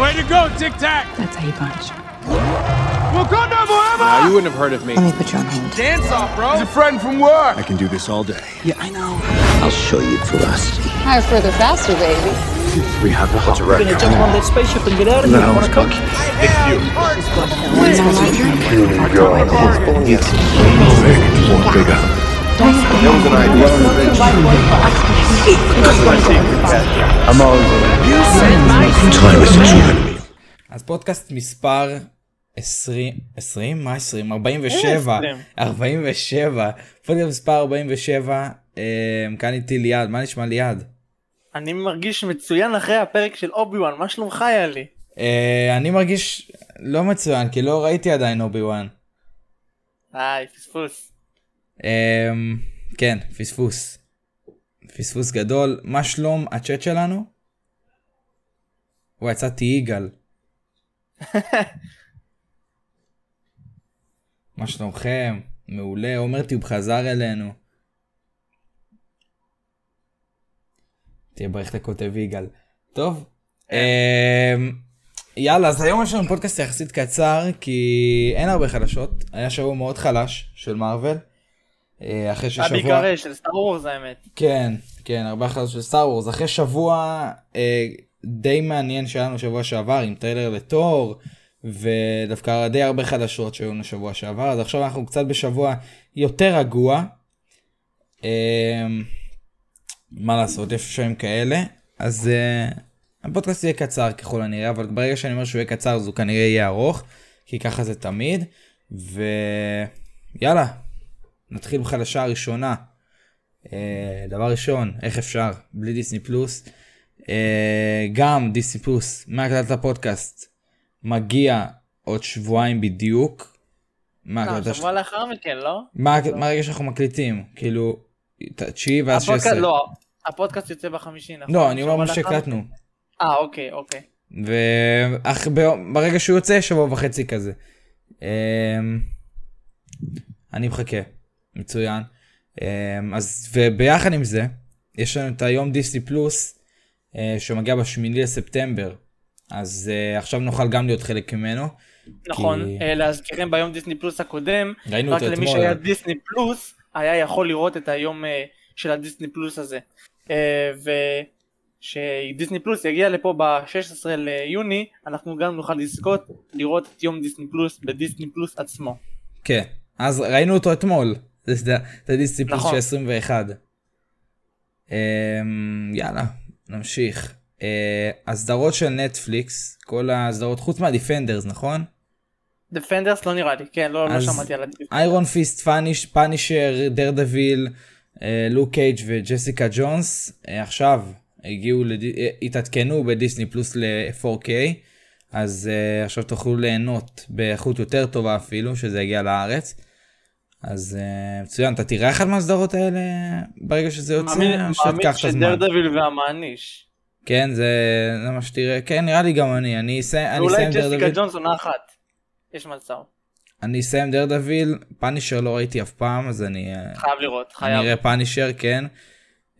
Way to go, Tic Tac! That's how you punch. Wakanda forever! Now, you wouldn't have heard of me. Let me put you on hold. Dance off, bro! He's a friend from work! I can do this all day. Yeah, I know. I'll show you ferocity. Higher, further, faster, baby. We have the hot record. We're gonna jump on that spaceship and get out of here. No, you. It's you. It's you. It's you. It's you. It's you. It's There was an idea. אז פודקאסט מספר 20, 20? מה 20? 47. 20. 47. פודקאסט מספר 47. אה, כאן איתי ליעד, מה נשמע ליעד? אני מרגיש מצוין אחרי הפרק של אובי-וואן, מה שלומך היה לי? אה, אני מרגיש לא מצוין, כי לא ראיתי עדיין אובי וואן. איי, פספוס. אה, כן, פספוס. פספוס גדול. מה שלום הצ'אט שלנו? וואי, יצאתי יגאל. מה שלומכם? מעולה. עומר טיוב חזר אלינו. תהיה ברך אתה כותב יגאל. טוב. אמ, יאללה, אז היום יש לנו פודקאסט יחסית קצר, כי אין הרבה חדשות. היה שבוע מאוד חלש של מארוול. אה, אחרי ששבוע... הבעיקר של סטאר וורז האמת. כן, כן, הרבה חדשות של סטאר וורס. אחרי שבוע אה, די מעניין שהיה לנו שבוע שעבר עם טריילר לתור, ודווקא די הרבה חדשות שהיו לנו שבוע שעבר, אז עכשיו אנחנו קצת בשבוע יותר רגוע. אה, מה לעשות, יש שנים כאלה. אז אה, הפודקאסט יהיה קצר ככל הנראה, אבל ברגע שאני אומר שהוא יהיה קצר אז הוא כנראה יהיה ארוך, כי ככה זה תמיד. ויאללה, נתחיל בחדשה הראשונה. Uh, דבר ראשון, איך אפשר? בלי דיסני פלוס. Uh, גם דיסני פלוס, מהקלטת הפודקאסט, מגיע עוד שבועיים בדיוק. מה לא, ש... שבוע לאחר מכן, לא? מה מה הרגע שאנחנו מקליטים? כאילו, תשיעי ואז שש עשרה. לא, הפודקאסט יוצא בחמישי, נכון? לא, אני אומר מה שהקלטנו. אה, אוקיי, אוקיי. וברגע שהוא יוצא, שבוע וחצי כזה. אמ, אני מחכה, מצוין. אמ, אז וביחד עם זה, יש לנו את היום דיסני פלוס, אה, שמגיע בשמיני לספטמבר. אז אה, עכשיו נוכל גם להיות חלק ממנו. נכון, כי- להזכירם ביום דיסני פלוס הקודם, ראינו רק למי. שהיה דיסני פלוס, היה יכול לראות את היום של הדיסני פלוס הזה. ושדיסני פלוס יגיע לפה ב-16 ליוני, אנחנו גם נוכל לזכות לראות את יום דיסני פלוס בדיסני פלוס עצמו. כן, אז ראינו אותו אתמול. זה נכון. של 21. אמ, יאללה, נמשיך. אה, הסדרות של נטפליקס, כל הסדרות חוץ מהדיפנדרס, נכון? דפנדרס לא נראה לי, כן, לא, לא שמעתי על הדיסני. איירון פיסט, פאניש, פאנישר, דרדביל, לוק קייג' וג'סיקה ג'ונס, אה, עכשיו הגיעו, לד... אה, התעדכנו בדיסני פלוס ל-4K, אז אה, עכשיו תוכלו ליהנות באיכות יותר טובה אפילו, שזה יגיע לארץ. אז אה, מצוין, אתה תראה אחד מהסדרות האלה ברגע שזה יוצא, מאמין הזמן? שדרדוויל והמעניש. כן, זה, זה מה שתראה, כן, נראה לי גם אני, אני אסיים אני ואולי אסיים דר ג'סיקה. ג'ונס עונה אחת. יש מצב. אני אסיים דר דביל, פאנישר לא ראיתי אף פעם, אז אני... אה, חייב לראות, אני חייב. אראה פאנישר, כן.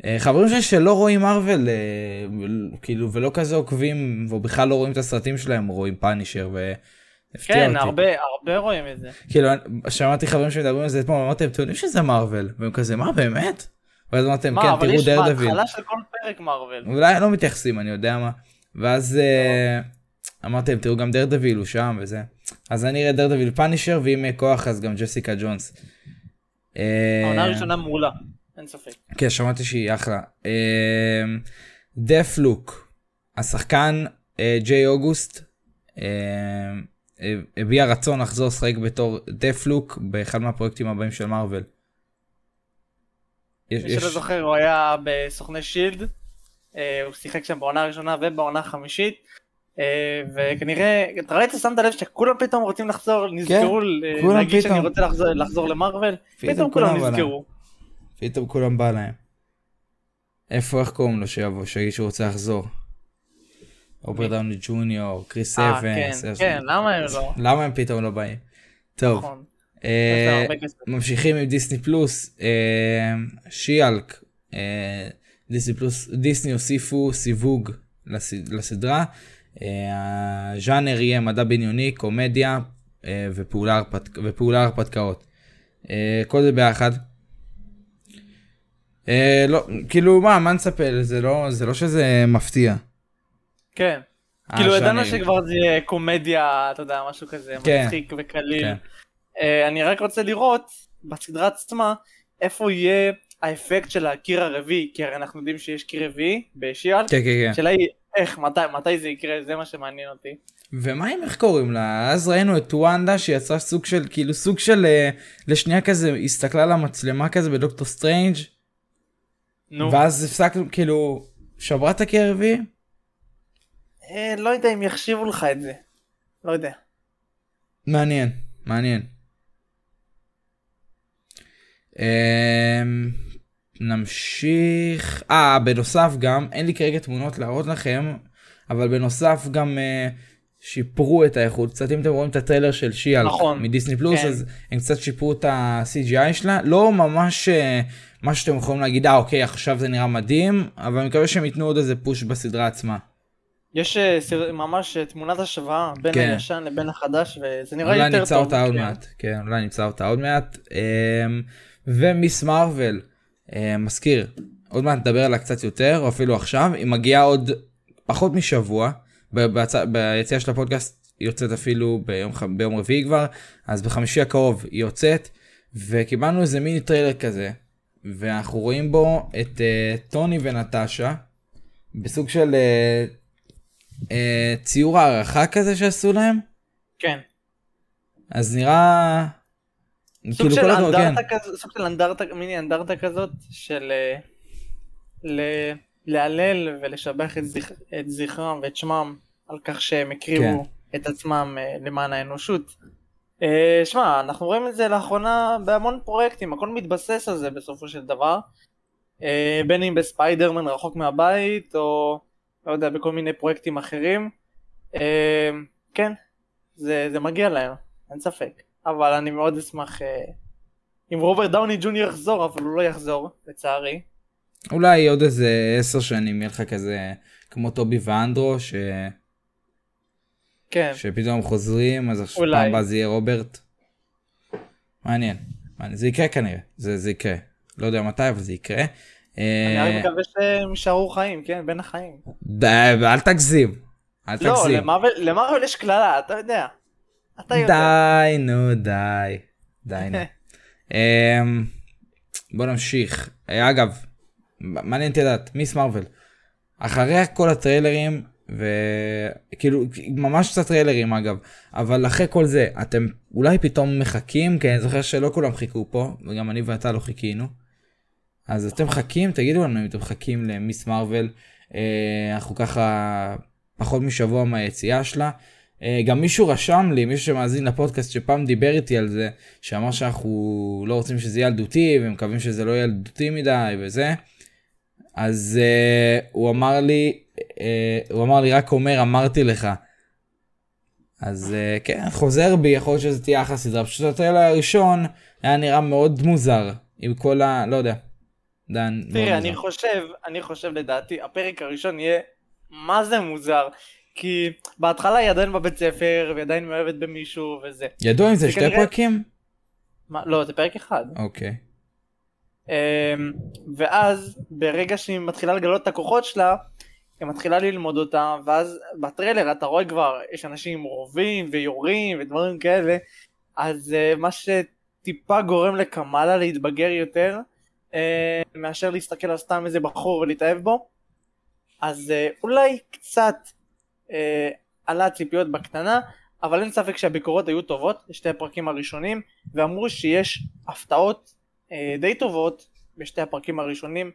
אה, חברים שלי שלא רואים מארוול, אה, כאילו, ולא כזה עוקבים, או בכלל לא רואים את הסרטים שלהם, רואים פאנישר, כן, אותי. הרבה, הרבה רואים את זה. כאילו, שמעתי חברים שמדברים על זה אתמול, אמרתי להם, אתם יודעים שזה מארוול? והם כזה, מה, באמת? ואז אמרתם, מה, כן, אבל תראו יש דר דביל. בהתחלה של כל פרק מארוול. אולי לא מתייחסים, אני יודע מה. ואז אה, אמרתי להם, תראו גם דר דביל, הוא שם וזה. אז אני אראה דר דביל פאנישר, ואם יהיה כוח אז גם ג'סיקה ג'ונס. אה, העונה הראשונה מעולה, אין ספק. כן, שמעתי שהיא אחלה. דף לוק, השחקן אה, ג'יי אוגוסט, אה, אה, הביע רצון לחזור לשחק בתור דף לוק באחד מהפרויקטים הבאים של מארוול. יש- מי יש- שלא זוכר, הוא היה בסוכני שילד, אה, הוא שיחק שם בעונה הראשונה ובעונה החמישית, אה, וכנראה, אתה ראית, שמת לב שכולם פתאום רוצים לחזור, נזכרו אה, כולם להגיד שאני. רוצה לחזור- לחזור למרוויל, פתאום פתאום כולם. נזכרו. פתאום כולם בא להם. איפה, איך קוראים לו שיבוא, שיגיד שהוא רוצה לחזור? רוברט דאוני ג'וניור, קריס אה, כן, אבנס. אז- כן, למה הם לא? למה הם פתאום לא באים? טוב, נכון. אה. ממשיכים עם דיסני פלוס, אה, שיאלק, אה, דיסני פלוס, דיסני הוסיפו סיווג לס- לסדרה, הז'אנר יהיה מדע בדיוני, קומדיה ופעולה, הרפת... ופעולה הרפתקאות. כל זה ביחד. לא, כאילו מה, מה נצפה? זה לא, זה לא שזה מפתיע. כן. אה, כאילו ידענו שכבר זה יהיה קומדיה, אתה יודע, משהו כזה כן. מצחיק וקליל. כן. אה, אני רק רוצה לראות בסדרה עצמה איפה יהיה האפקט של הקיר הרביעי, כי הרי אנחנו יודעים שיש קיר רביעי בשיאל. כן, כן, כן. השאלה היא איך, מתי, מתי זה יקרה, זה מה שמעניין אותי. ומה עם איך קוראים לה? אז ראינו את וונדה שיצרה סוג של, כאילו סוג של, אה, לשנייה כזה, הסתכלה למצלמה כזה בדוקטור סטרנג', נו. ואז הפסקנו, כאילו, שברה את הקיר הרביעי? אה, לא יודע אם יחשיבו לך את זה. לא יודע. מעניין, מעניין. אמ, נמשיך. אה, בנוסף גם, אין לי כרגע תמונות להראות לכם, אבל בנוסף גם אה, שיפרו את האיכות. קצת אם אתם רואים את הטריילר של שיאל נכון, מדיסני פלוס, כן. אז הם קצת שיפרו את ה-CGI שלה. לא ממש אה, מה שאתם יכולים להגיד, אה אוקיי, עכשיו זה נראה מדהים, אבל אני מקווה שהם ייתנו עוד איזה פוש בסדרה עצמה. יש אה, סר- ממש אה, תמונת השוואה בין כן. הישן לבין החדש, וזה נראה אולי יותר נמצא טוב. אותה עוד. מעט, כן, אולי נמצא אותה עוד מעט. אמ, ומיס מרוויל, אמ, מזכיר, עוד מעט נדבר עליה קצת יותר, או אפילו עכשיו, היא מגיעה עוד פחות משבוע, בהצ- ביציאה של הפודקאסט היא יוצאת אפילו ביום, ח- ביום רביעי כבר, אז בחמישי הקרוב היא יוצאת, וקיבלנו איזה מיני טריילר כזה, ואנחנו רואים בו את אה, טוני ונטשה, בסוג של אה, אה, ציור הערכה כזה שעשו להם. כן. אז נראה... סוג כאילו של הכבוד, כן. אנדרטה כזאת, סוג של אנדרטה, מיני אנדרטה כזאת, של אה, ל- להלל ולשבח את, זכ... את זכרם ואת שמם על כך שהם הקריבו את עצמם אה, למען האנושות. אה, שמע, אנחנו רואים את זה לאחרונה בהמון פרויקטים, הכל מתבסס על זה בסופו של דבר. אה, בין אם בספיידרמן רחוק מהבית, או לא יודע, בכל מיני פרויקטים אחרים. אה, כן, זה, זה מגיע להם, אין ספק. אבל אני מאוד אשמח אה, אם רוברט דאוני ג'וניור יחזור, אבל הוא לא יחזור, לצערי. אולי עוד איזה עשר שנים יהיה לך כזה כמו טובי ואנדרו ש... כן, שפתאום חוזרים אז עכשיו. פעם הבאה זה יהיה רוברט. מעניין. מעניין. זה יקרה כנראה. זה, זה יקרה. לא יודע מתי אבל זה יקרה. אני אה, רק מקווה שהם יישארו חיים, כן, בין החיים. אל תגזים. אל לא, תגזים. למרוויל למרוויל יש קללה, אתה יודע. אתה יודע. די נו די. די נו. אמ, בוא נמשיך. אה, אגב, מעניין אותי לדעת, מיס מרוויל. אחרי כל הטריילרים, וכאילו, ממש קצת טריילרים אגב, אבל אחרי כל זה, אתם אולי פתאום מחכים, כי אני זוכר שלא כולם חיכו פה, וגם אני ואתה לא חיכינו. אז אתם מחכים, תגידו לנו אם אתם מחכים למיס מרוויל. אה, אנחנו ככה פחות משבוע מהיציאה שלה. אה, גם מישהו רשם לי, מישהו שמאזין לפודקאסט שפעם דיבר איתי על זה, שאמר שאנחנו לא רוצים שזה יהיה ילדותי ומקווים שזה לא יהיה ילדותי מדי וזה. אז uh, הוא אמר לי, uh, הוא אמר לי רק אומר אמרתי לך. אז uh, כן, חוזר בי, יכול להיות שזה תהיה אחלה סדרה. פשוט הטריילר הראשון היה נראה מאוד מוזר, עם כל ה... לא יודע. דן, תראה, אני מוזר. חושב, אני חושב לדעתי, הפרק הראשון יהיה מה זה מוזר. כי בהתחלה היא עדיין בבית ספר, והיא עדיין מאוהבת במישהו וזה. ידוע אם זה שתי כנראה- פרקים? מה, לא, זה פרק אחד. אוקיי. אמ, ואז ברגע שהיא מתחילה לגלות את הכוחות שלה, היא מתחילה ללמוד אותה, ואז בטריילר אתה רואה כבר, יש אנשים עם רובים ויורים ודברים כאלה, אז uh, מה שטיפה גורם לקמאלה להתבגר יותר, uh, מאשר להסתכל על סתם איזה בחור ולהתאהב בו, אז uh, אולי קצת uh, עלה הציפיות בקטנה, אבל אין ספק שהביקורות היו טובות, לשתי הפרקים הראשונים, ואמרו שיש הפתעות אה, די טובות בשתי הפרקים הראשונים,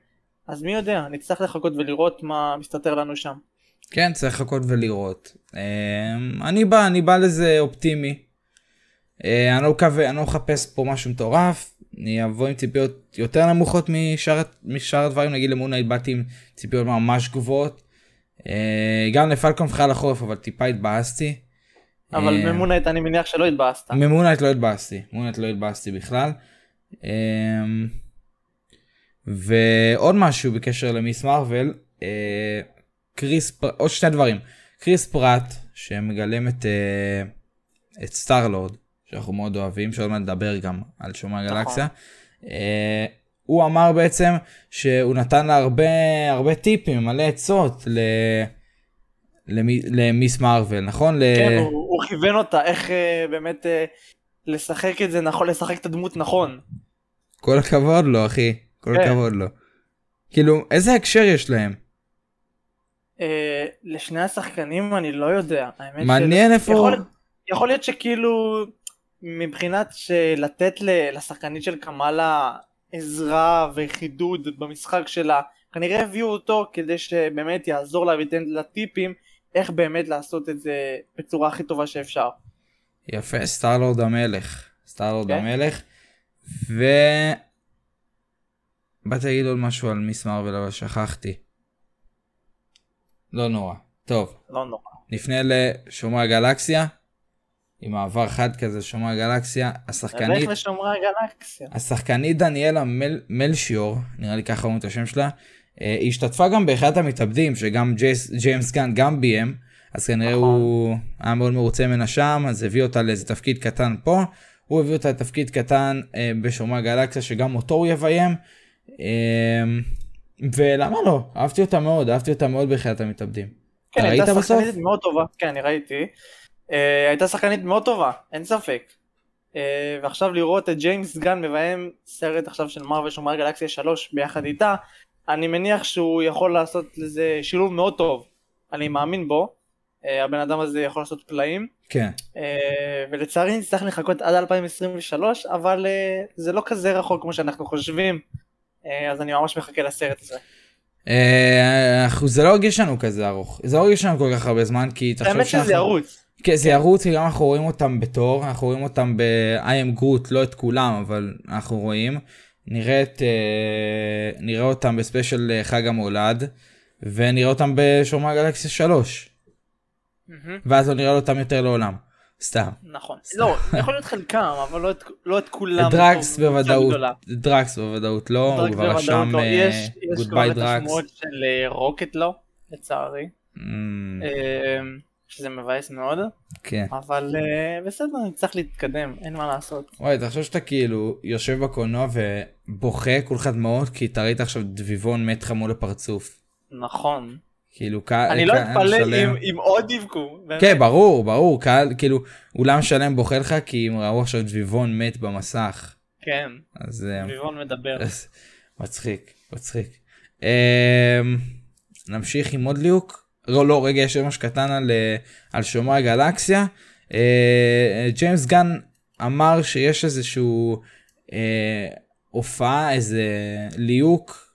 אז מי יודע, נצטרך לחכות ולראות מה מסתתר לנו שם. כן, צריך לחכות ולראות. אמ, אני בא, אני בא לזה אופטימי. אה, אני לא מקווה, אני לא מחפש פה משהו מטורף. אני אבוא עם ציפיות יותר נמוכות משאר, משאר הדברים, נגיד למון נייט באתי עם ציפיות ממש גבוהות. אה, גם לפלקון חיל החורף, אבל טיפה התבאסתי. אבל אה, ממון נייט אני מניח שלא התבאסת. ממון נייט לא התבאסתי, ממון נייט לא התבאסתי בכלל. אמ, ועוד משהו בקשר למיס מארוול, אה, קריס, פר- עוד שני דברים. קריס פראט, שמגלם את, אה, את סטארלורד, שאנחנו מאוד אוהבים, שעוד מעט נדבר גם על שומר הגלקסיה. אה, הוא אמר בעצם שהוא נתן לה הרבה, הרבה טיפים, מלא עצות ל... למי- למיס מארוול, נכון? ל... כן, הוא, הוא כיוון אותה, איך אה, באמת אה, לשחק את זה נכון, לשחק את הדמות נכון. כל הכבוד לו, אחי. כל כן. הכבוד לו. כאילו, איזה הקשר יש להם? אה, לשני השחקנים אני לא יודע. מעניין איפה... יכול, יכול להיות שכאילו מבחינת לתת לשחקנית של קמאלה עזרה וחידוד במשחק שלה, כנראה הביאו אותו כדי שבאמת יעזור לה וייתן לה טיפים איך באמת לעשות את זה בצורה הכי טובה שאפשר. יפה, סטארלורד המלך. סטארלורד כן. המלך. ו... באתי להגיד עוד משהו על מיס מארוול אבל שכחתי. לא נורא. טוב, לא נורא. נפנה לשומרי הגלקסיה. עם מעבר חד כזה שומרי הגלקסיה. השחקנית, נלך לשומרי הגלקסיה. השחקנית דניאלה מל... מלשיור, נראה לי ככה אומרים את השם שלה, אה, היא השתתפה גם באחד המתאבדים שגם ג'ייס, ג'יימס גן גם ביים, אז כנראה נכון. הוא היה מאוד מרוצה ממנה שם, אז הביא אותה לאיזה תפקיד קטן פה, הוא הביא אותה לתפקיד קטן אה, בשומרי הגלקסיה שגם אותו הוא יביים, אה, ולמה לא? אהבתי אותה מאוד, אהבתי אותה מאוד באחד המתאבדים. כן, הייתה? שחקנית מאוד טובה, כן, אני ראיתי. אה, הייתה שחקנית מאוד טובה, אין ספק. אה, ועכשיו לראות את ג'יימס גן מביים סרט עכשיו של מרוויל שומר גלקסיה 3 ביחד איתה, אני מניח שהוא יכול לעשות לזה שילוב מאוד טוב. אני מאמין בו. אה, הבן אדם הזה יכול לעשות פלאים. כן. אה, ולצערי נצטרך לחכות עד 2023, אבל אה, זה לא כזה רחוק כמו שאנחנו חושבים. אה, אז אני ממש מחכה לסרט הזה. אה, אנחנו- זה לא הרגיש לנו כזה ארוך, זה לא הרגיש לנו כל כך הרבה זמן, כי תחשוב האמת שזה ירוץ. כן, זה ירוץ, כי גם אנחנו רואים אותם בתור, אנחנו רואים אותם ב-I am Groot, לא את כולם, אבל אנחנו רואים. נראה, את, אה, נראה אותם בספיישל אה, חג המולד, ונראה אותם בשומרי הגלקסיה 3, מהמם. ואז לא נראה אותם יותר לעולם. סתם. נכון. לא, יכול להיות חלקם, אבל לא את, לא את כולם. דרקס בקבוצה בוודאות. דרקס בוודאות לא, הוא דרקס כבר בוודאות רשם לא. יש, יש good כבר ביי את דרקס. השמועות של אה, רוקט לא, לצערי. אמ, אה, שזה מבאס מאוד, כן. אבל אה, בסדר, נצטרך להתקדם, אין מה לעשות. וואי, תחשוב שאתה כאילו יושב בקולנוע ובוכה כולך דמעות, כי אתה ראית עכשיו דביבון מת לך מול הפרצוף. נכון. כאילו קהל, אני לא אתפלא אם- אם עוד יבכו. כן ברור ברור קהל כאילו אולם שלם בוכה לך כי הם ראו עכשיו דביבון מת במסך כן, אז אה, ביבון מדבר. אז מצחיק מצחיק. אה, נמשיך עם עוד ליהוק לא לא רגע יש משהו קטן על אה, על שומרי הגלקסיה אה, ג'יימס גן אמר שיש איזשהו אה, הופעה איזה ליהוק.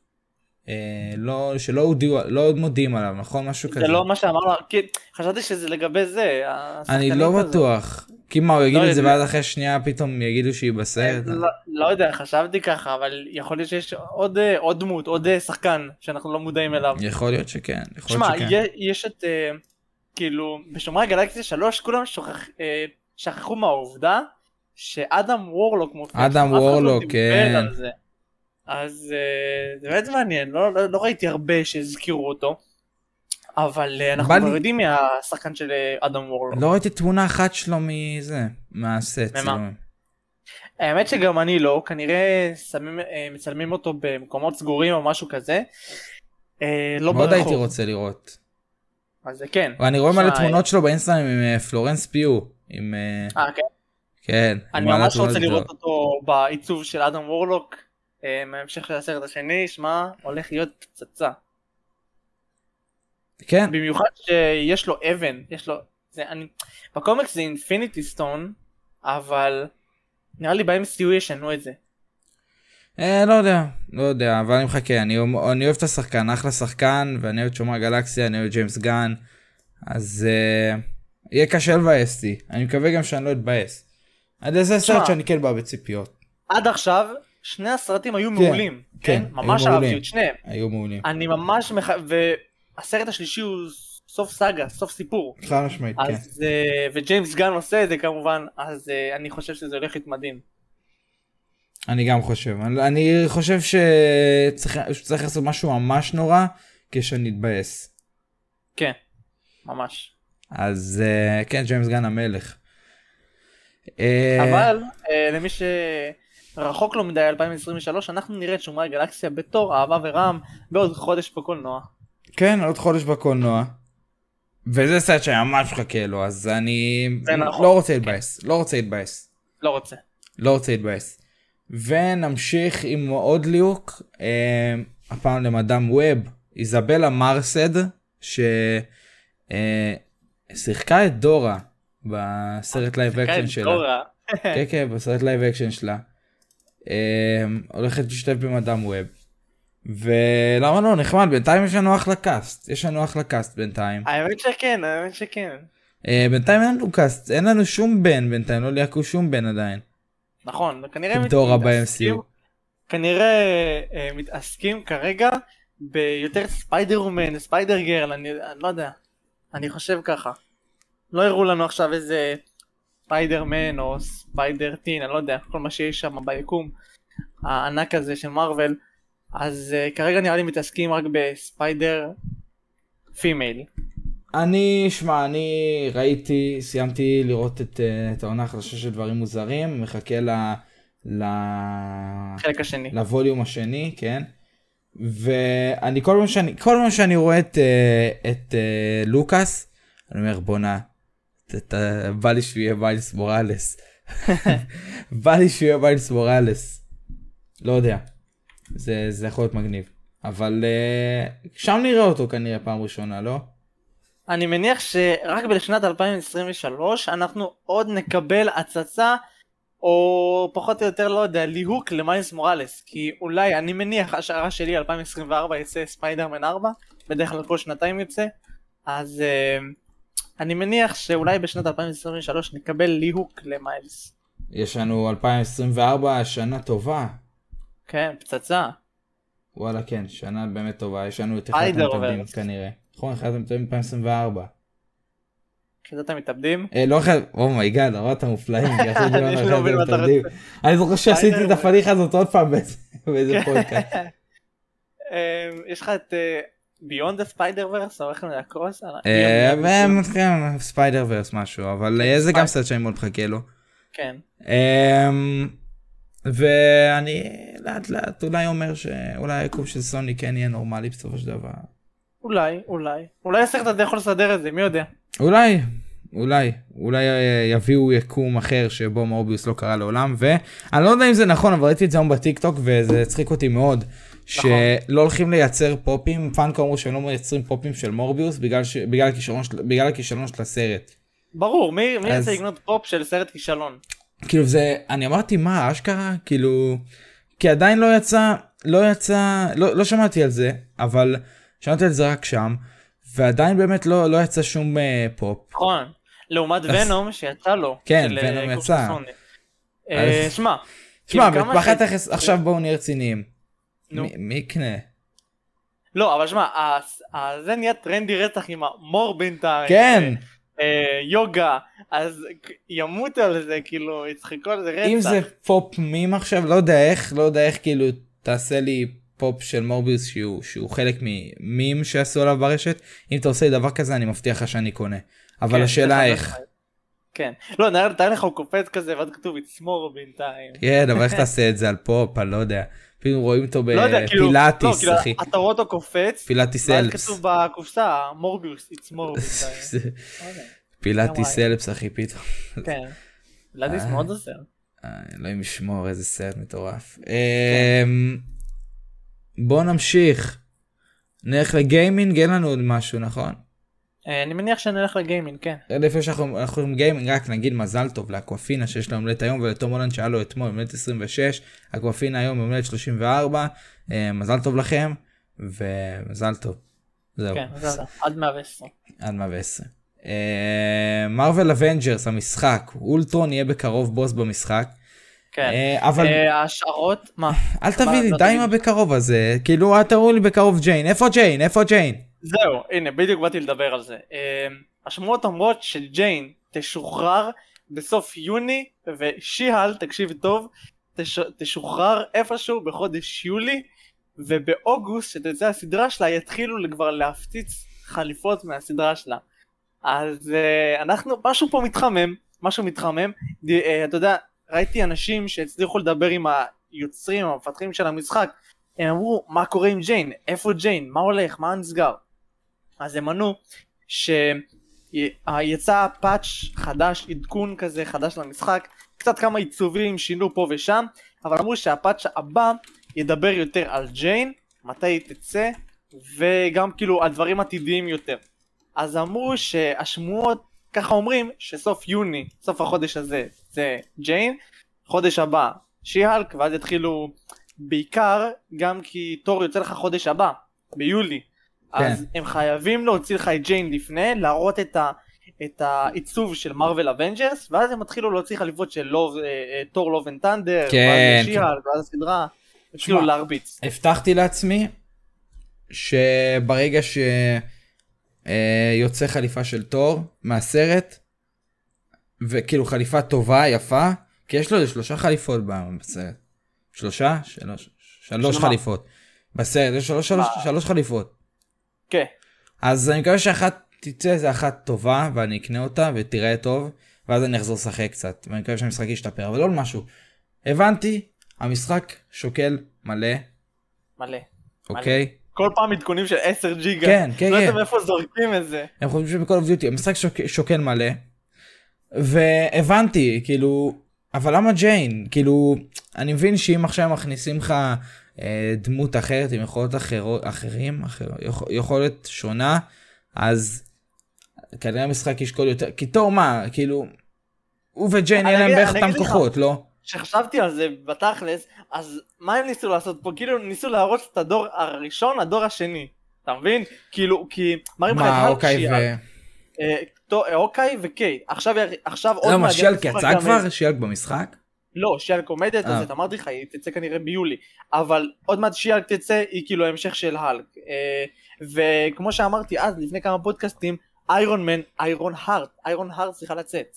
אה, לא שלא הודיעו לא מודיעים עליו נכון משהו כזה. זה לא מה שאמרנו, כי חשבתי שזה לגבי זה. אני לא הזאת. בטוח. כי מה, הוא יגיד לא את זה. ואז אחרי שנייה פתאום יגידו שהיא בסרט? לא- לא יודע, חשבתי ככה, אבל יכול להיות שיש עוד אה, דמות, עוד אה, שחקן שאנחנו לא מודעים אליו. יכול להיות שכן, שמע, יש את, אה, כאילו, בשומרי הגלקסיה 3 כולם אה, שכחו מהעובדה שאדם וורלוק מופיע. אדם לא וורלוק, כן. אז אה, זה באמת מעניין, לא ראיתי הרבה שהזכירו אותו, אבל אה, אנחנו כבר לי- יודעים מהשחקן של אה, אדם וורלוק. לא ראיתי תמונה אחת שלו מזה, מהסט. צילומים. האמת שגם אני לא, כנראה שמים, אה, מצלמים אותו במקומות סגורים או משהו כזה. אה, לא מאוד הייתי ברחוב. רוצה לראות. אז זה כן. אני רואה מלא תמונות שלו באינסטגרם עם אה, פלורנס פיו. עם... אה, אה, כן. כן. אני ממש רוצה לראות. אותו בעיצוב של אדם וורלוק. אה, מהמשך של הסרט השני, שמע, הולך להיות פצצה. כן, במיוחד שיש לו אבן, יש לו... זה, אני... בקומיקס זה אינפיניטי סטון, אבל נראה לי ב-MCU ישנו את זה. אה, לא יודע, לא יודע, אבל אני מחכה, אני, אני אוהב את השחקן, אחלה שחקן, ואני אוהב את שומר הגלקסיה, אני אוהב את ג'יימס גן, אז אה, יהיה קשה לבאס אותי, אני מקווה גם שאני לא אתבאס. עד איזה סרט. שאני כן בא בציפיות. עד עכשיו, שני הסרטים היו מעולים. כן, כן? ממש. אהבתי את שניהם. היו מעולים. אני ממש מח... והסרט השלישי הוא סוף סאגה, סוף סיפור. חד משמעית, כן. אז, אה, וג'יימס גן עושה את זה כמובן, אז אה, אני חושב שזה הולך להיות מדהים. אני גם חושב, אני, חושב שצריך, שצריך לעשות משהו ממש נורא כשאני אתבאס. כן. ממש. אז אה, כן, ג'יימס גן המלך. אבל למי שרחוק לו מדי 2023 אנחנו נראה את שומרי הגלקסיה בתור אהבה ורעם בעוד חודש בקולנוע. כן, עוד חודש בקולנוע. וזה סרט שאני ממש מחכה לו, אז אני נכון. לא רוצה להתבאס, לא רוצה להתבאס. לא רוצה. לא רוצה להתבאס. ונמשיך עם עוד ליהוק, אה, הפעם למדאם ווב, איזבלה מרסד, ששיחקה את דורה בסרט live action שלה. דורה. כן כן בסרט live action שלה. אה, הולכת להשתתף במדאם ווב. ולמה לא נחמד בינתיים יש לנו אחלה cast יש לנו אחלה cast בינתיים. האמת שכן, האמת שכן. אה, בינתיים אין לנו cast אין לנו שום בן בינתיים לא ליהקו שום בן עדיין. נכון, כנראה דורה מתעסקים- ב-MCU. כנראה אה, מתעסקים כרגע ביותר ספיידר וומן, ספיידר גרל, אני אני לא יודע. אני חושב ככה. לא הראו לנו עכשיו איזה ספיידר מן או ספיידר טין, אני לא יודע, כל מה שיש שם ביקום הענק הזה של מארוול. אז uh, כרגע נראה לי מתעסקים רק ב Spider female. אני שמע אני ראיתי סיימתי לראות את, אה, את העונה החדשה של דברים מוזרים מחכה ל... ל... חלק השני. ל volume השני כן. ואני כל פעם שאני כל פעם שאני רואה את אה, את אה, לוקאס אני אומר בואנה בא לי שהוא יהיה מיילס מוראלס. בא לי שהוא יהיה מיילס מוראלס. לא יודע. זה זה יכול להיות מגניב. אבל אה, שם נראה אותו כנראה פעם ראשונה לא? אני מניח שרק בשנת 2023 אנחנו עוד נקבל הצצה או פחות או יותר לא יודע ליהוק למיילס מוראלס כי אולי אני מניח השערה שלי 2024 יצא ספיידרמן 4 בדרך כלל כל שנתיים יוצא אז uh, אני מניח שאולי בשנת 2023 נקבל ליהוק למיילס יש לנו 2024 שנה טובה. כן פצצה וואלה כן שנה באמת טובה יש לנו את אחד. המתאבדים כנראה. נכון אחד המתאבדים 2024. כשאתה מתאבדים אה, לא אחד, oh my god, אמרת מופלאים, אני לא המתאבדים. אני זוכר שעשיתי את. הפדיחה הזאת עוד פעם באיזה- כן. פודקאסט. אה, יש לך את Beyond ה Spider-Verse או איך נקרא Across? והם כן, Spider-Verse משהו, אבל אה, זה גם. סרט שאני מאוד מחכה לו. כן אמ, ואני לאט לאט אולי אומר שאולי היקום של סוני כן יהיה נורמלי בסופו של דבר. אולי אולי. אולי הסרט הזה יכול לסדר את זה מי יודע? אולי, אולי, אולי אה, יביאו יקום אחר שבו מורביוס לא קרה לעולם, ואני לא יודע אם זה נכון, אבל ראיתי את זה היום בטיק טוק וזה הצחיק אותי מאוד, שלא הולכים לייצר פופים, פאנקו אמרו שהם לא מייצרים פופים של מורביוס בגלל, ש... בגלל, הכישרון של... בגלל הכישלון של הסרט. ברור מי מי אז- ירצה לקנות פופ של סרט כישלון כאילו זה, אני אמרתי מה, אשכרה, כאילו, כי עדיין לא יצא, לא יצא, לא, לא שמעתי על זה, אבל שמעתי על זה רק שם, ועדיין באמת לא, לא יצא שום אה, פופ. נכון לעומת אז- ונום שיצא לו כן, של, אה, ונום יצא. אה, שמע כאילו, כמה בפחד ש- תכף, עכשיו בואו נהיה רציניים. נו. מי- יקנה? לא אבל שמע זה נהיה טרנדי רצח עם המור בינתיים כן, יוגה אז ימותו על זה כאילו יצחקו על זה רצח אם זה פופ מים עכשיו, לא יודע איך, לא יודע איך כאילו תעשה לי פופ של מורביוס שהוא, שהוא חלק ממים שעשו עליו ברשת, אם אתה עושה לי דבר כזה אני מבטיח לך שאני קונה. אבל כן, השאלה איך. כן לא נראה לך הוא קופץ כזה ואז כתוב יצמור בינתיים כן, אבל איך תעשה את זה על פופ, אני לא יודע. פתאום רואים אותו לא יודע כאילו לא, בפילאטיס, כאילו, אחי. אתה רואה אותו קופץ פילאטיס אלפס. כתוב בקופסה מורביוס יצמור בינתיים זה- לא. פילאטיס. אלפס, אחי, פתאום. כן. לדיס אה. מאוד עוזר. אה, אלוהים ישמור, איזה סרט מטורף. כן. אמ, בוא נמשיך. נלך לגיימינג, אין לנו עוד משהו, נכון? אה, אני מניח שנלך לגיימינג, כן. לפני שאנחנו אנחנו עם גיימינג, רק נגיד מזל טוב לאקוואפינה שיש לה יומלדת היום ולתום הולנד שהיה לו אתמול יומלדת 26, אקוואפינה היום יומלדת 34, אה, מזל טוב לכם, ומזל טוב. זהו, כן, עד 110. עד 110. מרוויל אבנג'רס המשחק, אולטרון יהיה בקרוב בוס במשחק, כן. אה, אבל ההשערות, מה? אל תביא לי, לא די. עם הבקרוב הזה, כאילו אל תראו לי בקרוב ג'יין, איפה ג'יין? איפה ג'יין? זהו, הנה, בדיוק באתי לדבר על זה. אה, השמועות אומרות שג'יין תשוחרר בסוף יוני, ושיהל, תקשיב טוב, תש... תשוחרר איפשהו בחודש יולי, ובאוגוסט, שתצא הסדרה שלה, יתחילו כבר להפציץ חליפות מהסדרה שלה. אז uh, אנחנו, משהו פה מתחמם, משהו מתחמם, uh, אתה יודע, ראיתי אנשים שהצליחו לדבר עם היוצרים, המפתחים של המשחק, הם אמרו, מה קורה עם ג'יין? איפה ג'יין? מה הולך? מה נסגר? אז הם ענו שיצא פאץ' חדש, עדכון כזה חדש למשחק, קצת כמה עיצובים שינו פה ושם, אבל אמרו שהפאץ' הבא ידבר יותר על ג'יין, מתי היא תצא, וגם כאילו על דברים עתידיים יותר. אז אמרו שהשמועות, ככה אומרים, שסוף יוני, סוף החודש הזה, זה ג'יין, חודש הבא שיהלק, ואז יתחילו בעיקר גם כי תור יוצא לך חודש הבא, ביולי. כן. אז הם חייבים להוציא לך את ג'יין לפני, להראות את, ה, את העיצוב של מרוויל אבנג'רס, ואז הם התחילו להוציא חליפות של Love, אה, אה, תור Love and Thunder, כן, ואז כן. הסדרה, התחילו להרביץ. הבטחתי לעצמי שברגע שיוצא חליפה של תור מהסרט, וכאילו חליפה טובה, יפה, כי יש לו איזה שלושה חליפות בסרט. שלושה? שלוש, שלוש שמה? חליפות. בסרט יש שלוש, שלוש? שלוש חליפות. כן, אז אני מקווה שאחת תצא איזה אחת טובה ואני אקנה אותה ותראה טוב ואז אני אחזור לשחק קצת ואני מקווה שהמשחק ישתפר אבל עוד משהו. הבנתי המשחק שוקל מלא מלא. אוקיי כל פעם עדכונים של 10 ג'יגה. כן, כן, לא כן. יודעת מאיפה זורקים את זה. הם חושבים שבכל אוף דיוטי המשחק שוק, שוקל מלא. והבנתי כאילו אבל למה ג'יין כאילו אני מבין שאם עכשיו מכניסים לך דמות אחרת עם יכולות אחרות אחרים אחר, יכול, יכולת שונה אז כנראה המשחק ישקול יותר כי תור מה כאילו הוא וג'יין יהיה להם בערך אותם. כוחות לא? כשחשבתי על זה בתכלס, אז מה הם ניסו לעשות פה? כאילו ניסו להראות את הדור הראשון, הדור השני. אתה מבין? כאילו, כי מראים לך את מה אוקיי ו... שיאלק, אה, אה, אוקיי וקייט. עכשיו עכשיו עוד למה מעט שיאלק יצא יצא גם כבר? שיאלק במשחק? לא, שיאלק עומדת, אה. אז אמרתי לך, היא תצא כנראה ביולי. אבל עוד מעט שיאלק תצא, היא כאילו ההמשך של האלק. אה, וכמו שאמרתי אז, לפני כמה פודקאסטים, איירון מן, איירון הארט, איירון הארט צריכה לצאת.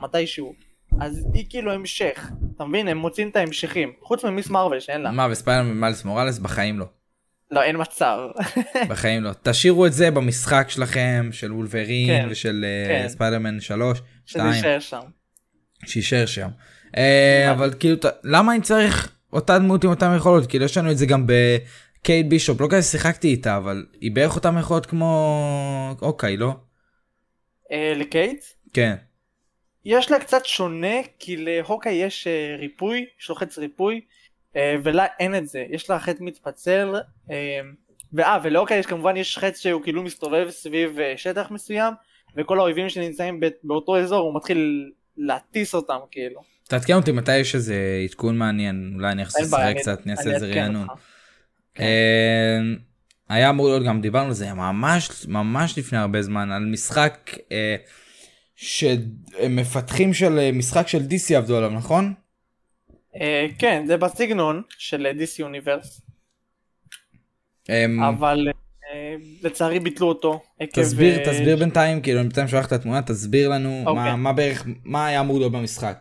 מתישהו. אז היא כאילו המשך. אתה מבין? הם מוצאים את ההמשכים. חוץ ממיס מרוויל שאין לה. מה וספיידר ומיילס מוראלס בחיים לא. לא, אין מצב. בחיים לא. תשאירו את זה במשחק שלכם של וולברין כן, ושל אה, כן. ספיידרמן 3, שזה 2, יישאר שם. שיישאר שם. אה, אבל כאילו למה אני צריך אותה דמות עם אותם יכולות כאילו יש לנו את זה גם בקייט בישופ לא כזה שיחקתי איתה אבל היא בערך אותם יכולות כמו אוקיי לא? אה, לקייט? כן. יש לה קצת שונה, כי להוקאי יש אה, ריפוי, יש לו חץ ריפוי, אה, ולה אין את זה. יש לה חץ מתפצל, אה, ואה, ולהוקאי יש כמובן יש חץ שהוא כאילו מסתובב סביב אה, שטח מסוים, וכל האויבים שנמצאים באותו אזור הוא מתחיל להטיס אותם כאילו. תעדכן אותי מתי יש איזה עדכון מעניין אולי אני אחזור לשחק אני- קצת אני איזה אעדכן רענון. אה, היה אמור להיות גם דיברנו על זה ממש ממש לפני הרבה זמן על משחק אה, שמפתחים של אה, משחק של DC עבדו עליו נכון? אה, כן, זה בסגנון של DC יוניברס, אמ, אבל אה, לצערי ביטלו אותו. עקב, תסביר אה, תסביר בינתיים כאילו אני בינתיים שולח את התמונה תסביר לנו אוקיי. מה מה בערך מה היה אמור להיות במשחק.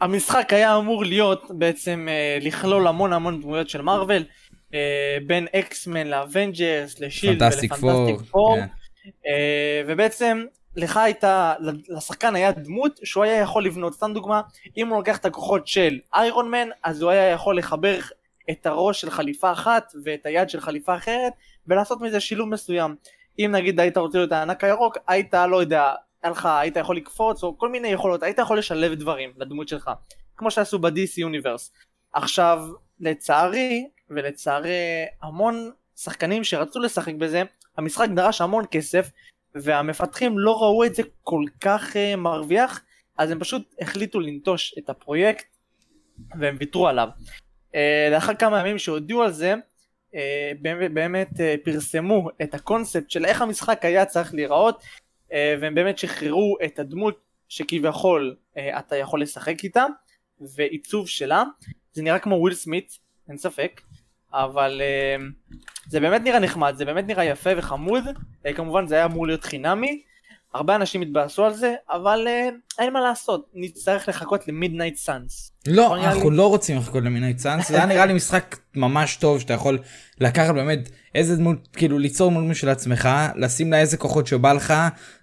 המשחק היה אמור להיות בעצם אה, לכלול המון המון דמויות של מארוול אה, בין אקסמן לאבנג'רס לשילד. ולפנטסטיק פור ובעצם לך הייתה לשחקן היה דמות שהוא היה יכול לבנות. סתם דוגמה אם הוא לוקח את הכוחות של איירון מן אז הוא היה יכול לחבר את הראש של חליפה אחת ואת היד של חליפה אחרת ולעשות מזה שילוב מסוים. אם נגיד היית רוצה להיות הענק הירוק היית לא יודע היה לך היית יכול לקפוץ או כל מיני יכולות היית יכול לשלב דברים לדמות שלך כמו שעשו ב-DC יוניברס עכשיו לצערי ולצערי המון שחקנים שרצו לשחק בזה המשחק דרש המון כסף והמפתחים לא ראו את זה כל כך uh, מרוויח אז הם פשוט החליטו לנטוש את הפרויקט והם ויתרו עליו. Uh, לאחר כמה ימים שהודיעו על זה uh, באמת, באמת uh, פרסמו את הקונספט של איך המשחק היה צריך להיראות והם באמת שחררו את הדמות שכביכול uh, אתה יכול לשחק איתה ועיצוב שלה. זה נראה כמו וויל סמית אין ספק אבל uh, זה באמת נראה נחמד זה באמת נראה יפה וחמוד. כמובן זה היה אמור להיות חינמי הרבה אנשים התבאסו על זה, אבל אה, אין מה לעשות, נצטרך לחכות ל Midnight Suns. לא, אנחנו יאלי? לא רוצים לחכות ל Midnight Suns, זה היה נראה לי משחק ממש טוב שאתה יכול לקחת באמת איזה דמות, כאילו ליצור דמות משל עצמך, לשים לה איזה כוחות שבא לך,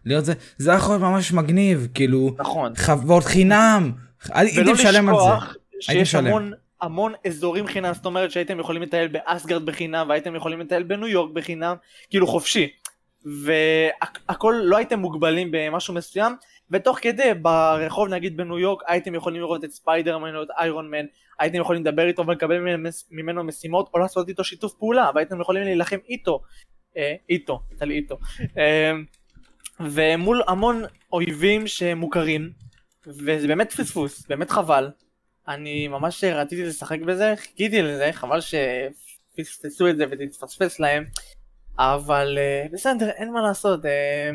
להיות זה, זה יכול להיות ממש מגניב, כאילו, נכון. חוות חינם, הייתי משלם על זה. הייתי משלם. המון אזורים חינם, זאת אומרת שהייתם יכולים לטייל באסגרד בחינם, והייתם יכולים לטייל בניו יורק בחינם, כאילו חופשי. והכל לא הייתם מוגבלים במשהו מסוים, ותוך כדי ברחוב נגיד בניו יורק הייתם יכולים לראות את ספיידרמן או את איירון מן, הייתם יכולים לדבר איתו ולקבל ממנו- משימות או לעשות איתו שיתוף פעולה, והייתם יכולים להילחם איתו, אה, איתו, תלי איתו, אה, ומול המון אויבים שמוכרים, וזה באמת פספוס, באמת חבל. אני ממש רציתי לשחק בזה, חיכיתי לזה, חבל שפספסו את זה ותתפספס להם, אבל אה, בסדר, אין מה לעשות, אה,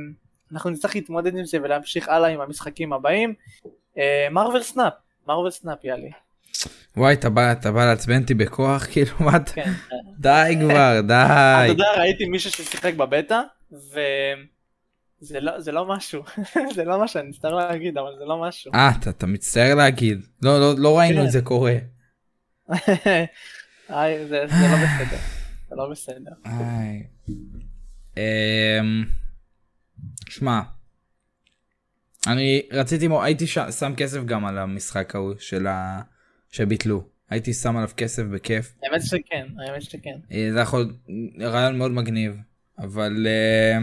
אנחנו נצטרך להתמודד עם זה ולהמשיך הלאה עם המשחקים הבאים. מרוויל סנאפ, מרוויל סנאפ יאללה. וואי, אתה בא, אתה בא לעצבן אותי בכוח, כאילו, מה אתה, כן. די כבר, אתה די. יודע, ראיתי מישהו ששיחק בבטא, וזה לא, זה לא משהו, זה לא מה שאני מצטער להגיד, אבל זה לא משהו. אה, אתה, אתה מצטער להגיד, לא, לא, לא ראינו כן. את זה קורה. זה זה לא בסדר, לא בסדר. אמ, שמע, אני רציתי, הייתי שם כסף גם על המשחק ההוא של ה... שביטלו. הייתי שם עליו כסף בכיף. האמת שכן, האמת שכן. אה, זה יכול להיות רעיון מאוד מגניב, אבל אה,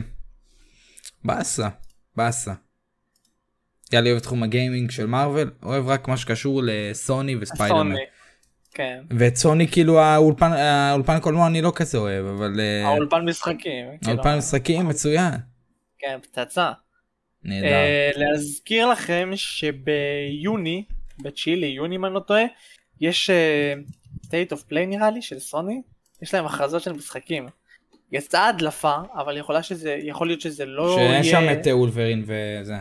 באסה, באסה. יאללה אוהב תחום הגיימינג של מארוול, אוהב רק מה שקשור לסוני וספיידרמן. כן. ואת סוני כאילו האולפן האולפן קולנוע אני לא כזה אוהב, אבל אה, האולפן משחקים. כאילו, האולפן משחקים מצויין. כן, פצצה. נהדר. אה, להזכיר לכם שביוני, ב-9 ליוני אם אני לא טועה, יש אה, state of play נראה לי של סוני, יש להם הכרזות של משחקים. יצאה הדלפה, אבל יכולה שזה, יכול להיות שזה לא שאין יהיה... שם את אולברין וזה.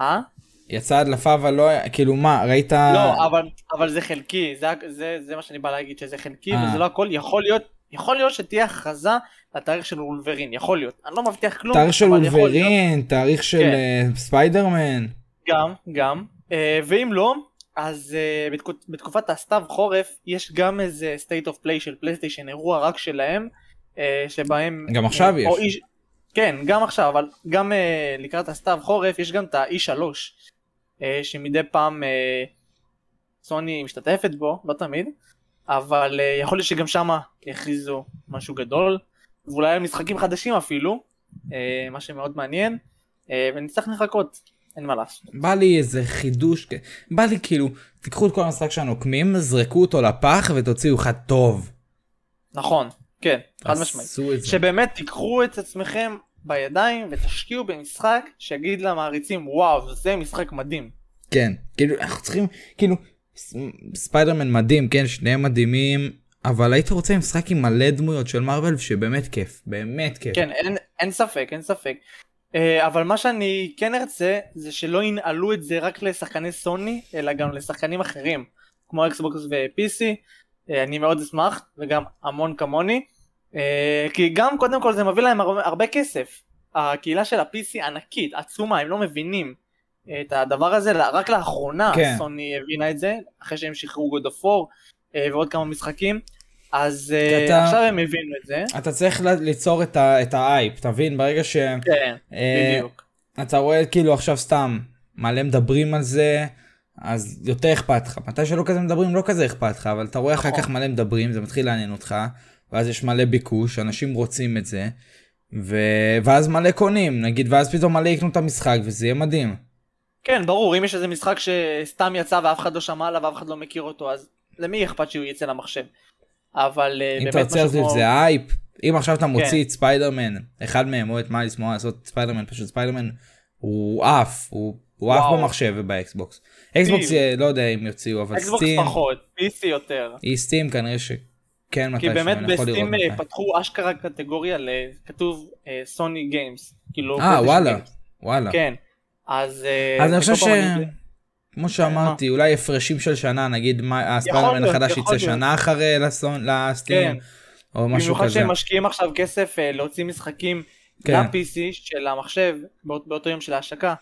אה? יצאה הדלפה אבל לא היה, כאילו מה, ראית? לא, אבל, אבל זה חלקי, זה, זה, זה מה שאני בא להגיד, שזה חלקי אה. וזה לא הכל, יכול להיות, יכול להיות שתהיה הכרזה לתאריך של אולברין, יכול להיות. אני לא מבטיח כלום, תאריך של יכול להיות. אולברין, תאריך של כן. אה, ספיידרמן. גם, גם. אה, ואם לא, אז אה, בתקופ- בתקופת הסתיו חורף יש גם איזה state of play של פלייסטיישן, אירוע רק שלהם, אה, שבהם... גם עכשיו אה, יש. איש- כן, גם עכשיו, אבל גם אה, לקראת הסתיו חורף יש גם את ה-E3, אה, שמדי פעם אה, סוני משתתפת בו, לא תמיד, אבל אה, יכול להיות שגם שמה יכריזו משהו גדול, ואולי על משחקים חדשים אפילו, אה, מה שמאוד מעניין, אה, ונצטרך לחכות, אין מה לעשות. בא לי איזה חידוש, בא לי כאילו, תיקחו את כל המשחק של הנוקמים, זרקו אותו לפח ותוציאו אחד טוב. נכון, כן, חד משמעית. שבאמת תיקחו את עצמכם בידיים ותשקיעו במשחק שיגיד למעריצים וואו זה משחק מדהים. כן, כאילו אנחנו צריכים, כאילו, ספיידרמן מדהים, כן, שניהם מדהימים, אבל הייתי רוצה משחק עם מלא דמויות של מארוול שבאמת כיף, באמת כיף. כן, אין, אין ספק, אין ספק. אה, אבל מה שאני כן ארצה זה שלא ינעלו את זה רק לשחקני סוני אלא גם לשחקנים אחרים כמו אקסבוקס ו-PC. אה, אני מאוד אשמח וגם המון כמוני. אה, כי גם קודם כל זה מביא להם הרבה, כסף. הקהילה של ה-PC ענקית, עצומה, הם לא מבינים את הדבר הזה, רק לאחרונה כן. סוני הבינה את זה, אחרי שהם שחררו God of War אה, ועוד כמה משחקים, אז אה, אתה- עכשיו הם הבינו את זה. אתה צריך ליצור את, ה- את האייפ, תבין? ברגע שאתה כן, בדיוק. רואה כאילו עכשיו סתם מלא מדברים על זה, אז יותר אכפת לך. מתי שלא כזה מדברים לא כזה אכפת לך, אבל אתה רואה אחר נכון. כך מלא מדברים, זה מתחיל לעניין אותך, ואז יש מלא ביקוש, אנשים רוצים את זה, ו... ואז מלא קונים, נגיד, ואז פתאום מלא יקנו את המשחק, וזה יהיה מדהים. כן, ברור, אם יש איזה משחק שסתם יצא ואף אחד לא שמע עליו ואף אחד לא מכיר אותו, אז למי אכפת שהוא יצא למחשב? אבל אה, אם באמת אתה רוצה משהו להוסיף כמו... זה האייפ, אם עכשיו אתה מוציא כן. את ספיידרמן, אחד מהם או את מיילס מוראלס את ספיידרמן, פשוט ספיידרמן הוא עף, הוא הוא עף. במחשב וב Xbox. Xbox לא יודע אם יוציאו, אבל Xbox Steam, פחות, PC יותר. היא Steam כנראה שכן כי מתישהו, באמת יכול לראות ב Steam אה. פתחו אשכרה קטגוריה לכתוב Sony Games. כאילו... אה וואלה. וואלה. כן. אז... אה, אז אני חושב ש... כמו שאמרתי, אולי הפרשים של שנה, נגיד הספיידרמן החדש יצא. שנה אחרי לסטים, כן. או משהו במיוחד כזה. שהם משקיעים עכשיו כסף אה, להוציא משחקים כן. ל-PC של המחשב באות- באותו יום של ההשקה,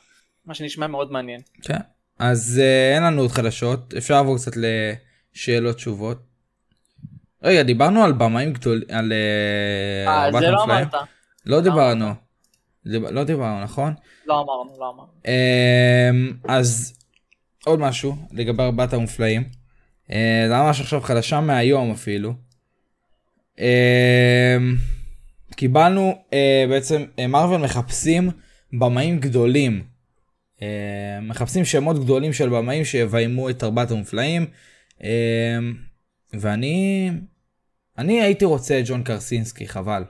מה שנשמע מאוד מעניין. כן. אז אה, אין לנו עוד חדשות, אפשר לעבור קצת לשאלות תשובות. רגע, דיברנו על במאים גדולים, על אה, אה, זה לא? אמרת. לא דיברנו. דיב- לא דיברנו, נכון? לא אמרנו, לא אמרנו. אמ, אז עוד משהו לגבי ארבעת המופלאים. אה, זה ממש עכשיו חדשה מהיום אפילו. אמ, קיבלנו אה, בעצם מרוויל מחפשים במאים גדולים. מחפשים שמות גדולים של במאים שיביימו את ארבעת המופלאים. אה, ואני אני הייתי רוצה את ג'ון קרסינסקי חבל.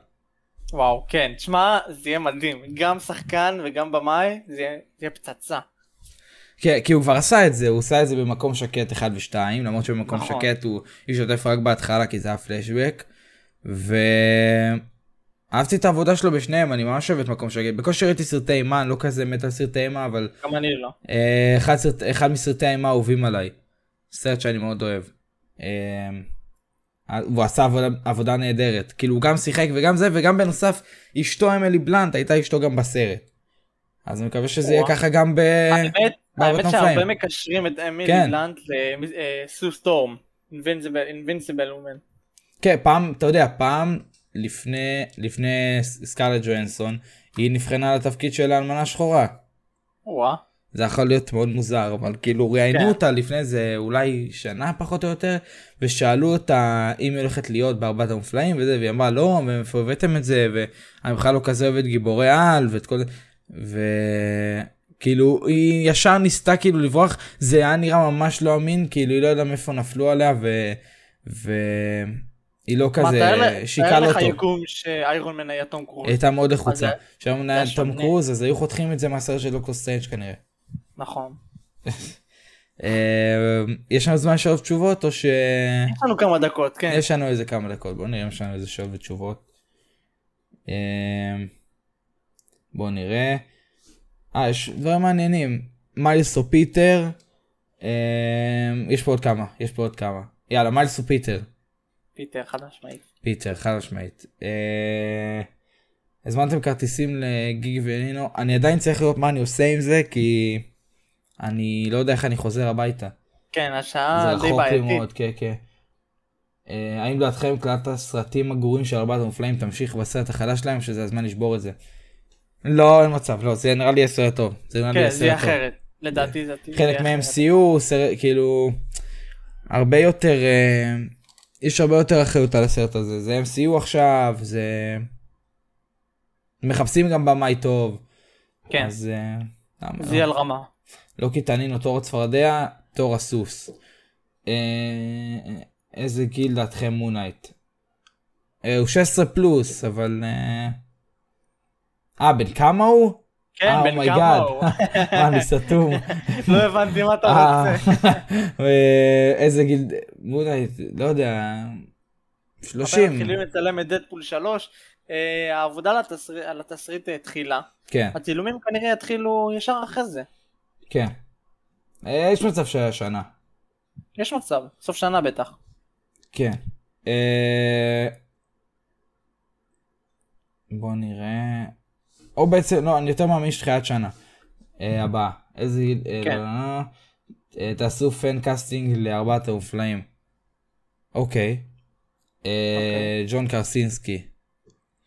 וואו, כן, תשמע, זה יהיה מדהים. גם שחקן וגם במאי, זה יהיה- זה יהיה פצצה. כן, כי הוא כבר עשה את זה, הוא עשה את זה במקום שקט 1 ו-2, למרות שבמקום נכון. שקט הוא השתתף רק בהתחלה כי זה היה פלשבק. ואהבתי את העבודה שלו בשניהם, אני ממש אוהב את מקום שקט. בקושי ראיתי סרטי אימה, אני לא כזה מת על סרטי אימה, אבל גם אני לא. אה, אחד, סרט, אחד מסרטי האימה האהובים עליי. סרט שאני מאוד אוהב. אה, הוא עשה עבודה, עבודה נהדרת. כאילו הוא גם שיחק וגם זה, וגם בנוסף אשתו אמילי בלנט הייתה אשתו גם בסרט. אז אני מקווה שזה יהיה. ככה גם ב... האמת, האמת. שהרבה מקשרים את אמילי כן. בלנט לסו סטורם. אינבינסיבל וומן. כן, פעם, אתה יודע, פעם לפני, לפני סקארלט ג'ואנסון, היא נבחנה לתפקיד של האלמנה שחורה. וואה. זה יכול להיות מאוד מוזר, אבל כאילו ראיינו כן. אותה לפני זה אולי שנה פחות או יותר, ושאלו אותה אם היא הולכת להיות בארבעת המופלאים וזה, והיא אמרה לא, ומאיפה הבאתם את זה, ואני בכלל לא כזה אוהבת גיבורי על, ואת כל זה, וכאילו היא ישר ניסתה כאילו לברוח, זה היה נראה ממש לא אמין, כאילו היא לא יודעה מאיפה נפלו עליה, ו... והיא לא מה, כזה, תאר ל- שיקה תאר לא לך טוב. יקום שאיירון מן היה תום קרוז. היא הייתה מאוד לחוצה. שם היה. תום קרוז, אז היו חותכים את זה מהסרט של דוקטור סטרנג' כנראה. נכון. אה, יש לנו זמן לשאול תשובות או ש... יש לנו כמה דקות, כן. יש לנו איזה כמה דקות בוא נראה אם יש לנו איזה שאלות ותשובות. אה, בוא נראה. אה יש דברים מעניינים. מיילס או פיטר. אה, יש פה עוד כמה יש פה עוד כמה. יאללה מיילס או פיטר. פיטר חד משמעית. פיטר חד משמעית. אה, הזמנתם כרטיסים לגיגי ונינו אני עדיין צריך לראות מה אני עושה עם זה כי אני לא יודע איך אני חוזר הביתה. כן, השעה זה די בעייתית. מאוד, כן, כן. אה, האם לדעתכם קלט הסרטים הגרועים של ארבעת המופלאים תמשיך בסרט החדש שלהם שזה הזמן לשבור את זה? לא, אין מצב, לא, זה נראה לי יהיה סרט טוב. זה נראה לי כן, יהיה זה יהיה סרט טוב. אחרת. לדעתי זה חלק. מ-MCU, סרט, כאילו, הרבה יותר, אה, יש הרבה יותר אחריות על הסרט הזה. זה MCU עכשיו, זה... מחפשים גם במאי טוב. כן, אז... אה, למה זה לא? יהיה על רמה. לוקי תנינו תור הצפרדע, תור הסוס. אה, איזה גיל דעתכם מונייט? אה, הוא 16 פלוס, אבל... אה, אה, בן כמה הוא? כן, אה, בן. כמה הוא? מה, אני סתום. לא הבנתי מה אתה אה, רוצה. אה, איזה גיל... מונייט, לא יודע... 30. מתחילים לצלם את דדפול 3. אה, העבודה על התסריט- אה, התחילה. כן, הצילומים כנראה יתחילו ישר אחרי זה. כן. אה, יש מצב שהיה שנה. יש מצב, סוף שנה בטח. כן. אה, בוא נראה. או בעצם, לא, אני יותר מאמין שתחילת שנה. אה, הבאה. איזה... כן. לא, לא, לא. תעשו fan casting לארבעת המופלאים. אוקיי. אה, ג'ון קרסינסקי.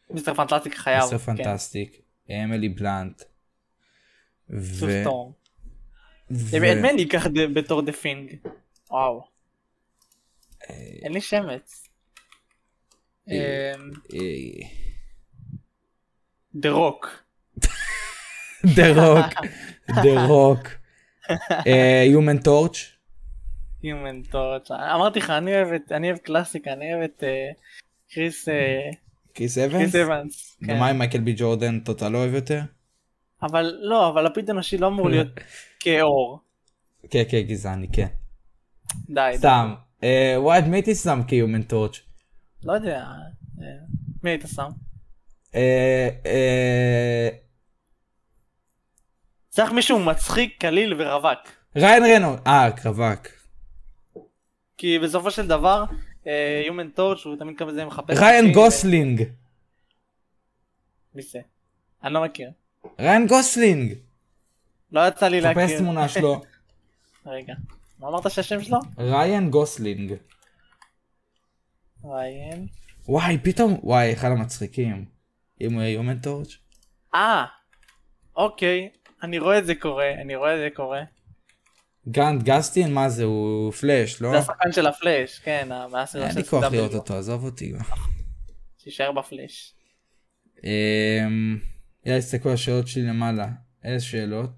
Mister Fantastic חייב. Mister כן. Fantastic. אמילי בלנט. ו... ו- את אקח ד- בתור The Thing? וואו. אין לי שמץ. אה, אמ, אה, The Rock. The Rock. The Rock. Human Torch. Human Torch. אמרתי לך, אני אוהב את, אני אוהב קלאסיקה, אני אוהב את אה, קריס, אה, קריס אבנס? קריס אבנס. כן. ומה עם מייקל בי ג'ורדן אתה לא אוהב יותר? אבל לא, אבל לפיד אנושי לא אמור להיות כהה עור. כן כן גזעני כן. די. סתם. אה, וואי את מי הייתי שם כ Human Torch? לא יודע. אה, מי היית שם? אה, צריך מישהו מצחיק, קליל ורווק. ריין רנו. אה קרווק. כי בסופו של דבר, Human Torch הוא תמיד כזה מחפש... ריין גוסלינג. מי זה? אני לא מכיר. ריין גוסלינג! לא יצא לי חפש להכיר. תמונה שלו. רגע. מה אמרת שהשם שלו? ריין גוסלינג. ריין. וואי, פתאום, וואי, אחד המצחיקים. אם הוא יהיה Human Torch? אה. אוקיי. אני רואה את זה קורה. אני רואה את זה קורה. גרנט גסטין, מה זה, הוא פלאש, לא? זה השחקן של הפלאש. כן. ה- מהסרט אין של לי כוח. לראות אותו, עזוב אותי. שישאר בפלאש. אמ, יאללה, תסתכלו על השאלות שלי למעלה. איזה שאלות?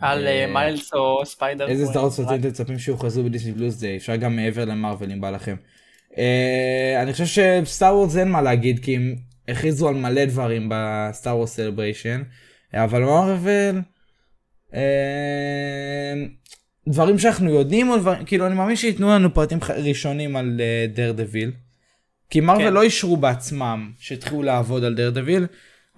על אה, אה, מיילס או ספיידר. איזה. סדרות סרטים אתם מצפים שיוכרזו ב Disney Plus Day? אפשר גם מעבר למרוויל אם בא לכם. אה, אני חושב ש Star Wars אין מה להגיד כי הם הכריזו על מלא דברים ב Star Wars Celebration. אבל מרוויל... אה, דברים שאנחנו יודעים או דברים כאילו אני מאמין שייתנו לנו פרטים ראשונים על דר דביל. כי מרוויל כן. לא אישרו בעצמם שהתחילו לעבוד על דר דביל.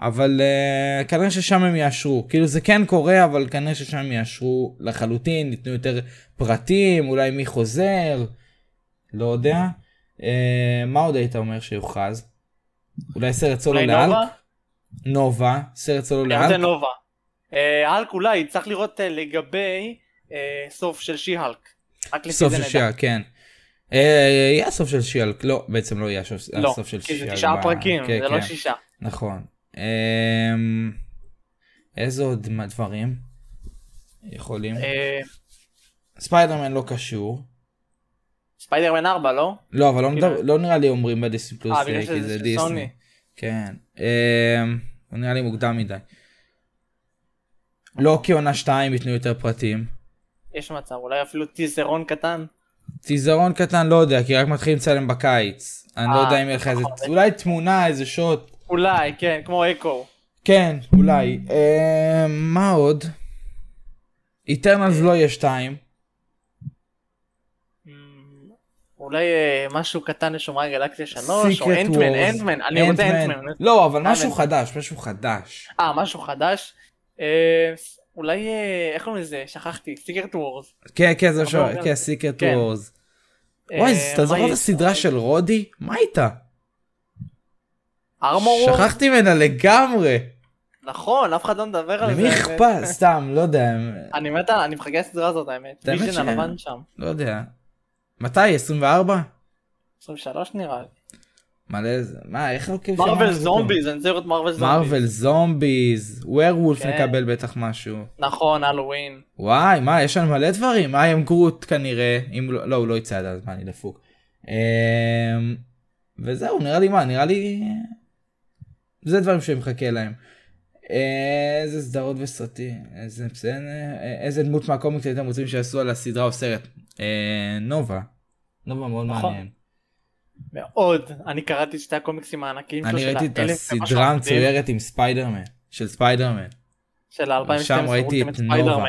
אבל uh, כנראה ששם הם יאשרו כאילו זה כן קורה אבל כנראה ששם יאשרו לחלוטין ייתנו יותר פרטים אולי מי חוזר לא יודע uh, מה עוד היית אומר שיוכרז אולי סרט סולו לאלק נובה? סרט סולו רוצה לאלק נובה. אה, אלק אולי צריך לראות אה, לגבי אה, סוף של שי-הלק. סוף של נדע. שיאלק כן. אה, יהיה סוף של שיאלק לא בעצם לא יהיה הסוף לא, הסוף של כי זה שיאלק תשעה פרקים, כן, זה לא כן. שישה. נכון. אמ, איזה עוד דברים יכולים? אה, ספיידרמן לא קשור. ספיידרמן 4 לא? לא אבל לא, מדבר, לא נראה לי אומרים בדיסני פלוס אה, בגלל כי זה דיסני. כן. אמ, הוא נראה לי מוקדם מדי. לא כי עונה 2 ייתנו יותר פרטים. יש מצב אולי אפילו טיזרון קטן. טיזרון קטן לא יודע כי רק מתחילים לצלם בקיץ. אני לא אה, יודע אם יהיה לך איזה נכון. אולי תמונה איזה שוט. אולי כן כמו אקו. כן אולי. אמ, מה עוד? איטרנלס לא יהיה 2. אמ, אולי אה, משהו קטן לשומרי גלקסיה 3 או אנטמן. אנטמן אני רוצה אנטמן. לא אבל אה, משהו. חדש משהו חדש. אה משהו חדש. אה, אולי אה, איך קוראים לזה שכחתי Secret Wars. כן כן זה משהו אבל גם- כן Secret כן. Wars. וואי אתה זוכר את הסדרה של רודי? מה איתה? Armor Wars? שכחתי ממנה לגמרי. נכון אף אחד לא מדבר על זה. למי. אכפת? סתם לא יודע. אני מת אני מחכה לסדרה הזאת האמת. האמת ויז'ן ש- הלבן שם. לא יודע. מתי? 24? 23 נראה לי. מלא זה. מה איך לא כיף מרוויל? זומביז אני רוצה לראות מרוויל זומביז. מרוויל זומביז. ווירוולף. מקבל בטח משהו. נכון הלואוין. וואי מה יש לנו מלא דברים. I am גרוט כנראה. אם לא לא הוא לא יצא עד אז מה אני דפוק. אמ, וזהו נראה לי מה נראה לי. זה דברים שאני מחכה להם. אה, איזה סדרות וסרטים איזה בסדר אה, איזה דמות מהקומיקס הייתם רוצים שיעשו על הסדרה או סרט. אה, נובה. נובה מאוד נכון. מעניין. מאוד. אני קראתי את שתי הקומיקסים הענקיים שלו אני ראיתי את הסדרה המצוירת עם ספיידרמן של ספיידרמן של ה-2012. שם ראיתי את נובה.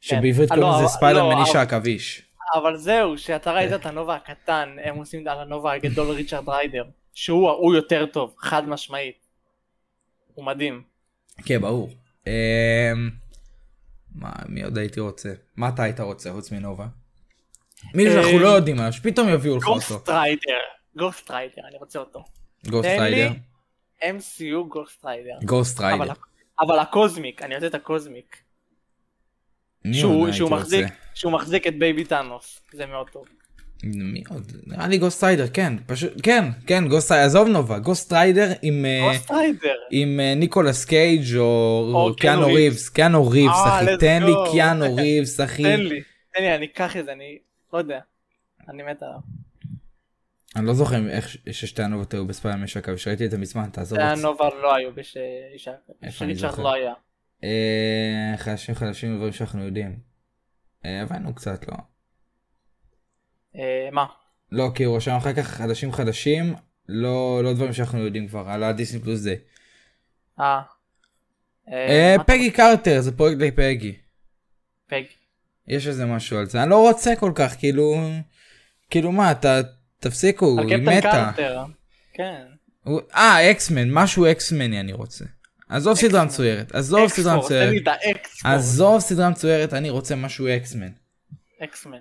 שבעברית אה, קוראים לא, לזה אבל- ספיידרמן לא, איש העכביש. אבל זהו שאתה ראית את הנובה הקטן הם עושים על הנובה הגדול ריצ'רד ריידר שהוא הוא יותר טוב חד משמעית. הוא מדהים. כן ברור. אמ, מה מי עוד הייתי רוצה? מה אתה היית רוצה חוץ מנובה? מישהו שאנחנו אמ, לא יודעים עליו שפתאום יביאו לך אותו. Ghost Rider. Ghost Rider אני רוצה אותו. Ghost תן לי Rider. MCU Ghost Rider. Ghost אבל Rider. ה- אבל ה cosmic אני רוצה את ה cosmic. מי שהוא מחזיק רוצה? שהוא מחזיק את baby טאנוס זה מאוד טוב. מי עוד? נראה לי Ghost Rider כן פשוט כן כן Ghost Rider עזוב נובה Ghost Rider עם אה, Ghost Rider. עם אה, ניקולס קייג' או קיאנו ריבס קיאנו ריבס אה, אחי תן לי. קיאנו ריבס אחי תן לי תן לי אני אקח את זה אני לא יודע. אני מת עליו. אני לא זוכר איך ששתי הנובות היו בספיידרמן משקה ושראיתי את זה מזמן תעזוב זה אותי. הנובה לא היו בש... אני שריצ'רד זוכר? לא היה. אה, חדשים חדשים דברים שאנחנו יודעים. הבנו קצת לא. מה? לא כי הוא רשם אחר כך חדשים חדשים לא לא דברים שאנחנו יודעים כבר על הדיסני פלוס זה. אה. אה, מה- פגי קרטר זה פרויקט די פגי. פג. יש איזה משהו על זה אני לא רוצה כל כך כאילו כאילו מה אתה תפסיקו היא מתה. כן. אה אקסמן משהו אקסמני אני רוצה. עזוב סדרה. מצוירת עזוב סדרה מצוירת. עזוב סדרה מצוירת אני רוצה משהו אקסמן. אקסמן.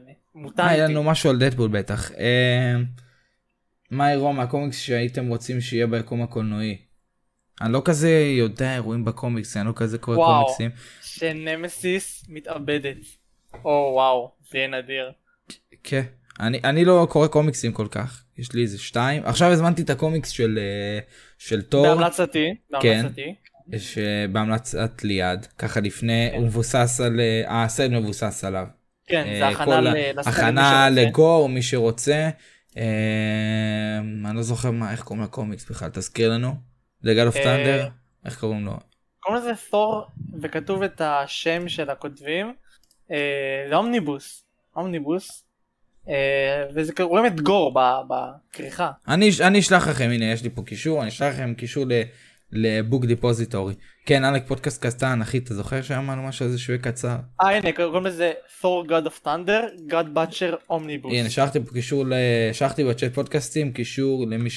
אה, היה. לנו משהו על דדבול בטח. אה, מה אירוע מהקומיקס שהייתם רוצים שיהיה ביקום הקולנועי? אני לא כזה יודע אירועים בקומיקס, אני לא כזה קורא וואו. קומיקסים. שנמסיס מתאבדת. או וואו, זה יהיה נדיר. כן. אני, אני לא קורא קומיקסים כל כך, יש לי איזה שתיים. עכשיו הזמנתי את הקומיקס של, אה, של תור, בהמלצתי, כן. בהמלצתי. יש אה, בהמלצת ליעד, ככה לפני, הוא מבוסס על, אה, הסרט מבוסס עליו. כן, אה, זה הכנה לסרט, הכנה. לגור, מי שרוצה. אה, אני לא זוכר מה, איך קוראים לקומיקס בכלל, תזכיר לנו. ל God of אה, Thunder? איך קוראים לו? קוראים לזה תור, וכתוב את השם של הכותבים. אה, זה omnibus. omnibus. אה, וזה רואים את גור בכריכה. אני, אני אשלח לכם, הנה יש לי פה קישור, אני אשלח לכם קישור ל- ל Book Depository. כן, עלק פודקאסט קטן, אחי, אתה זוכר שאמרנו משהו על זה שהוא קצר? אה הנה קוראים לזה תור God of Thunder, God Butcher Omnibus. הנה, שלחתי פה קישור, שלחתי בצ'אט פודקאסטים, קישור למי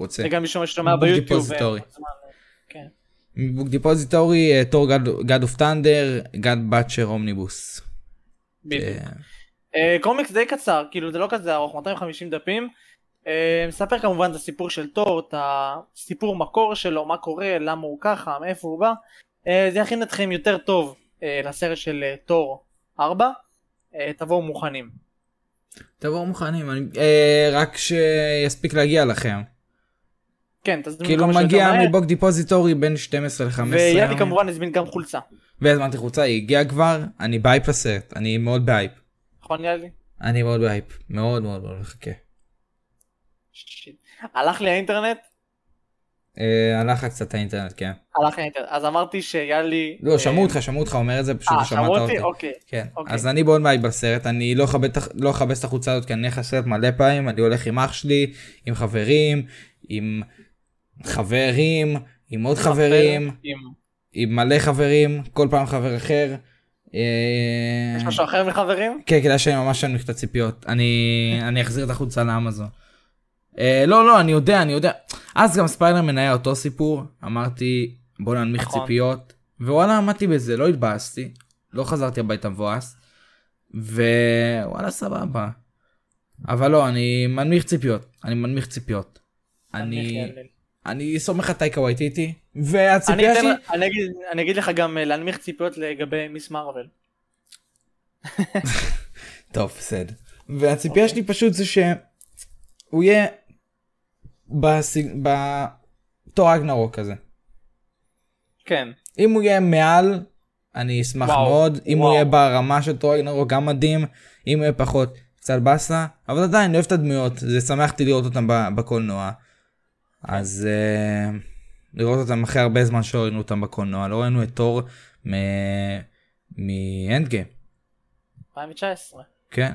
שרוצה. זה גם מישהו ששומע Book ביוטיוב. Depository. ומוזמן, כן. Book Depository, אה, תור God of Thunder, God Butcher Omnibus. אה, קומיקס די קצר, כאילו זה לא כזה ארוך, 250 דפים. אה, מספר כמובן את הסיפור של תור, את הסיפור מקור שלו, מה קורה, למה הוא ככה, מאיפה הוא בא. אה, זה יכין אתכם יותר טוב אה, לסרט של אה, תור 4. אה, תבואו מוכנים. תבואו מוכנים, אני- אה, רק שיספיק להגיע לכם. כן, תזמינו כאילו כמה שיותר מגיע מהר. מ Book Depository בין 12 ל-15. ויאלי כמובן הזמין גם חולצה. והזמנתי חולצה, היא הגיעה כבר, אני באייפ לסרט, אני מאוד באייפ. נכון יאלי? אני מאוד באייפ, מאוד מאוד מאוד מחכה. הלך לי האינטרנט? אה, הלך לך קצת האינטרנט, כן. הלך לי האינטרנט. אז אמרתי שיאלי... לא, שמעו אותך, שמעו אותך אומר את זה, פשוט אה, שמעת אותי. אוקיי. כן, אוקיי. אז אני מאוד באייפ בסרט, אני לא ה- לא אכבס את החולצה הזאת, כי אני אלך לסרט מלא פעמים, אני הולך עם אח שלי, עם חברים, עם חברים, עם עוד חברים, עם... עם מלא חברים, כל פעם חבר אחר. אה, יש משהו אחר מחברים? כן, כדאי שאני ממש אנמיך את הציפיות. אני, אני אחזיר את החולצה לאמזון. אה, לא, לא, אני יודע, אני יודע. אז גם ספיילרמן היה אותו סיפור, אמרתי בוא ננמיך נכון. ציפיות, ווואלה עמדתי בזה, לא התבאסתי, לא חזרתי הביתה מבואס, ווואלה סבבה. אבל לא, אני מנמיך ציפיות, אני מנמיך ציפיות. אני, אני סומך על טייקה וייטיטי, והציפייה שלי, אני אגיד- אני אגיד לך גם אה, להנמיך ציפיות לגבי מיס מרוויל. טוב, בסדר. והציפייה שלי פשוט זה שהוא יהיה בסיג... בתור אגנרוק כזה. כן. אם הוא יהיה מעל, אני אשמח וואו, מאוד. אם הוא. יהיה ברמה של תור אגנרוק, גם מדהים. אם הוא יהיה פחות, קצת באסה. אבל עדיין, אני אוהב את הדמויות. זה שמחתי לראות אותם בקולנוע. אז uh, לראות אותם אחרי הרבה זמן שלא ראינו אותם בקולנוע. לא ראינו את תור מאנד גיים. 2019. כן.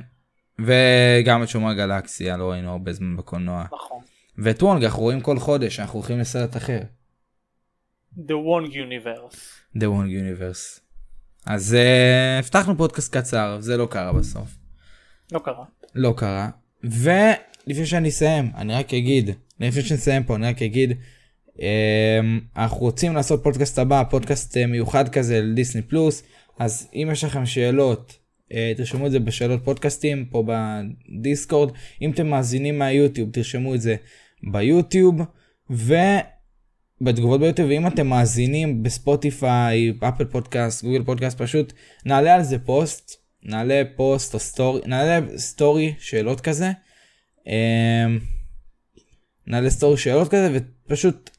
וגם את שומר גלקסיה לא ראינו הרבה זמן בקולנוע. נכון. ואת וונג אנחנו רואים כל חודש, אנחנו הולכים לסרט אחר. The Wong Universe. The Wong Universe. אז uh, הבטחנו פודקאסט קצר, זה לא קרה בסוף. לא קרה. לא קרה. ולפני שאני אסיים, אני רק אגיד, לפני שנסיים פה, אני רק אגיד, אמ, אנחנו רוצים לעשות פודקאסט הבא, פודקאסט אה, מיוחד כזה לדיסני פלוס, אז אם יש לכם שאלות, אה, תרשמו את זה בשאלות פודקאסטים פה בדיסקורד, אם אתם מאזינים מהיוטיוב, תרשמו את זה ביוטיוב, ובתגובות ביוטיוב, ואם אתם מאזינים בספוטיפיי, אפל פודקאסט, גוגל פודקאסט, פשוט נעלה על זה פוסט, נעלה פוסט או סטורי, נעלה סטורי שאלות כזה. אמ, נעלה סטורי שאלות כזה ופשוט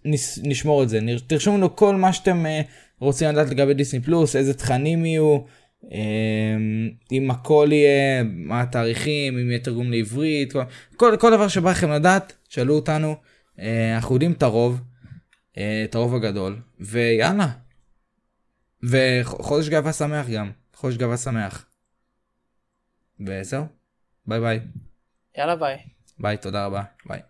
נשמור את זה. תרשמו לנו כל מה שאתם אה, רוצים לדעת לגבי דיסני פלוס, איזה תכנים יהיו, אמ, אם הכל יהיה, מה התאריכים, אם יהיה תרגום לעברית, כל, כל, כל דבר שבא לכם לדעת, שאלו אותנו, אה, אנחנו יודעים את הרוב, אה, את הרוב הגדול, ויאללה. וחודש גאווה שמח גם, חודש גאווה שמח. וזהו, ביי ביי. יאללה ביי. ביי, תודה רבה, ביי.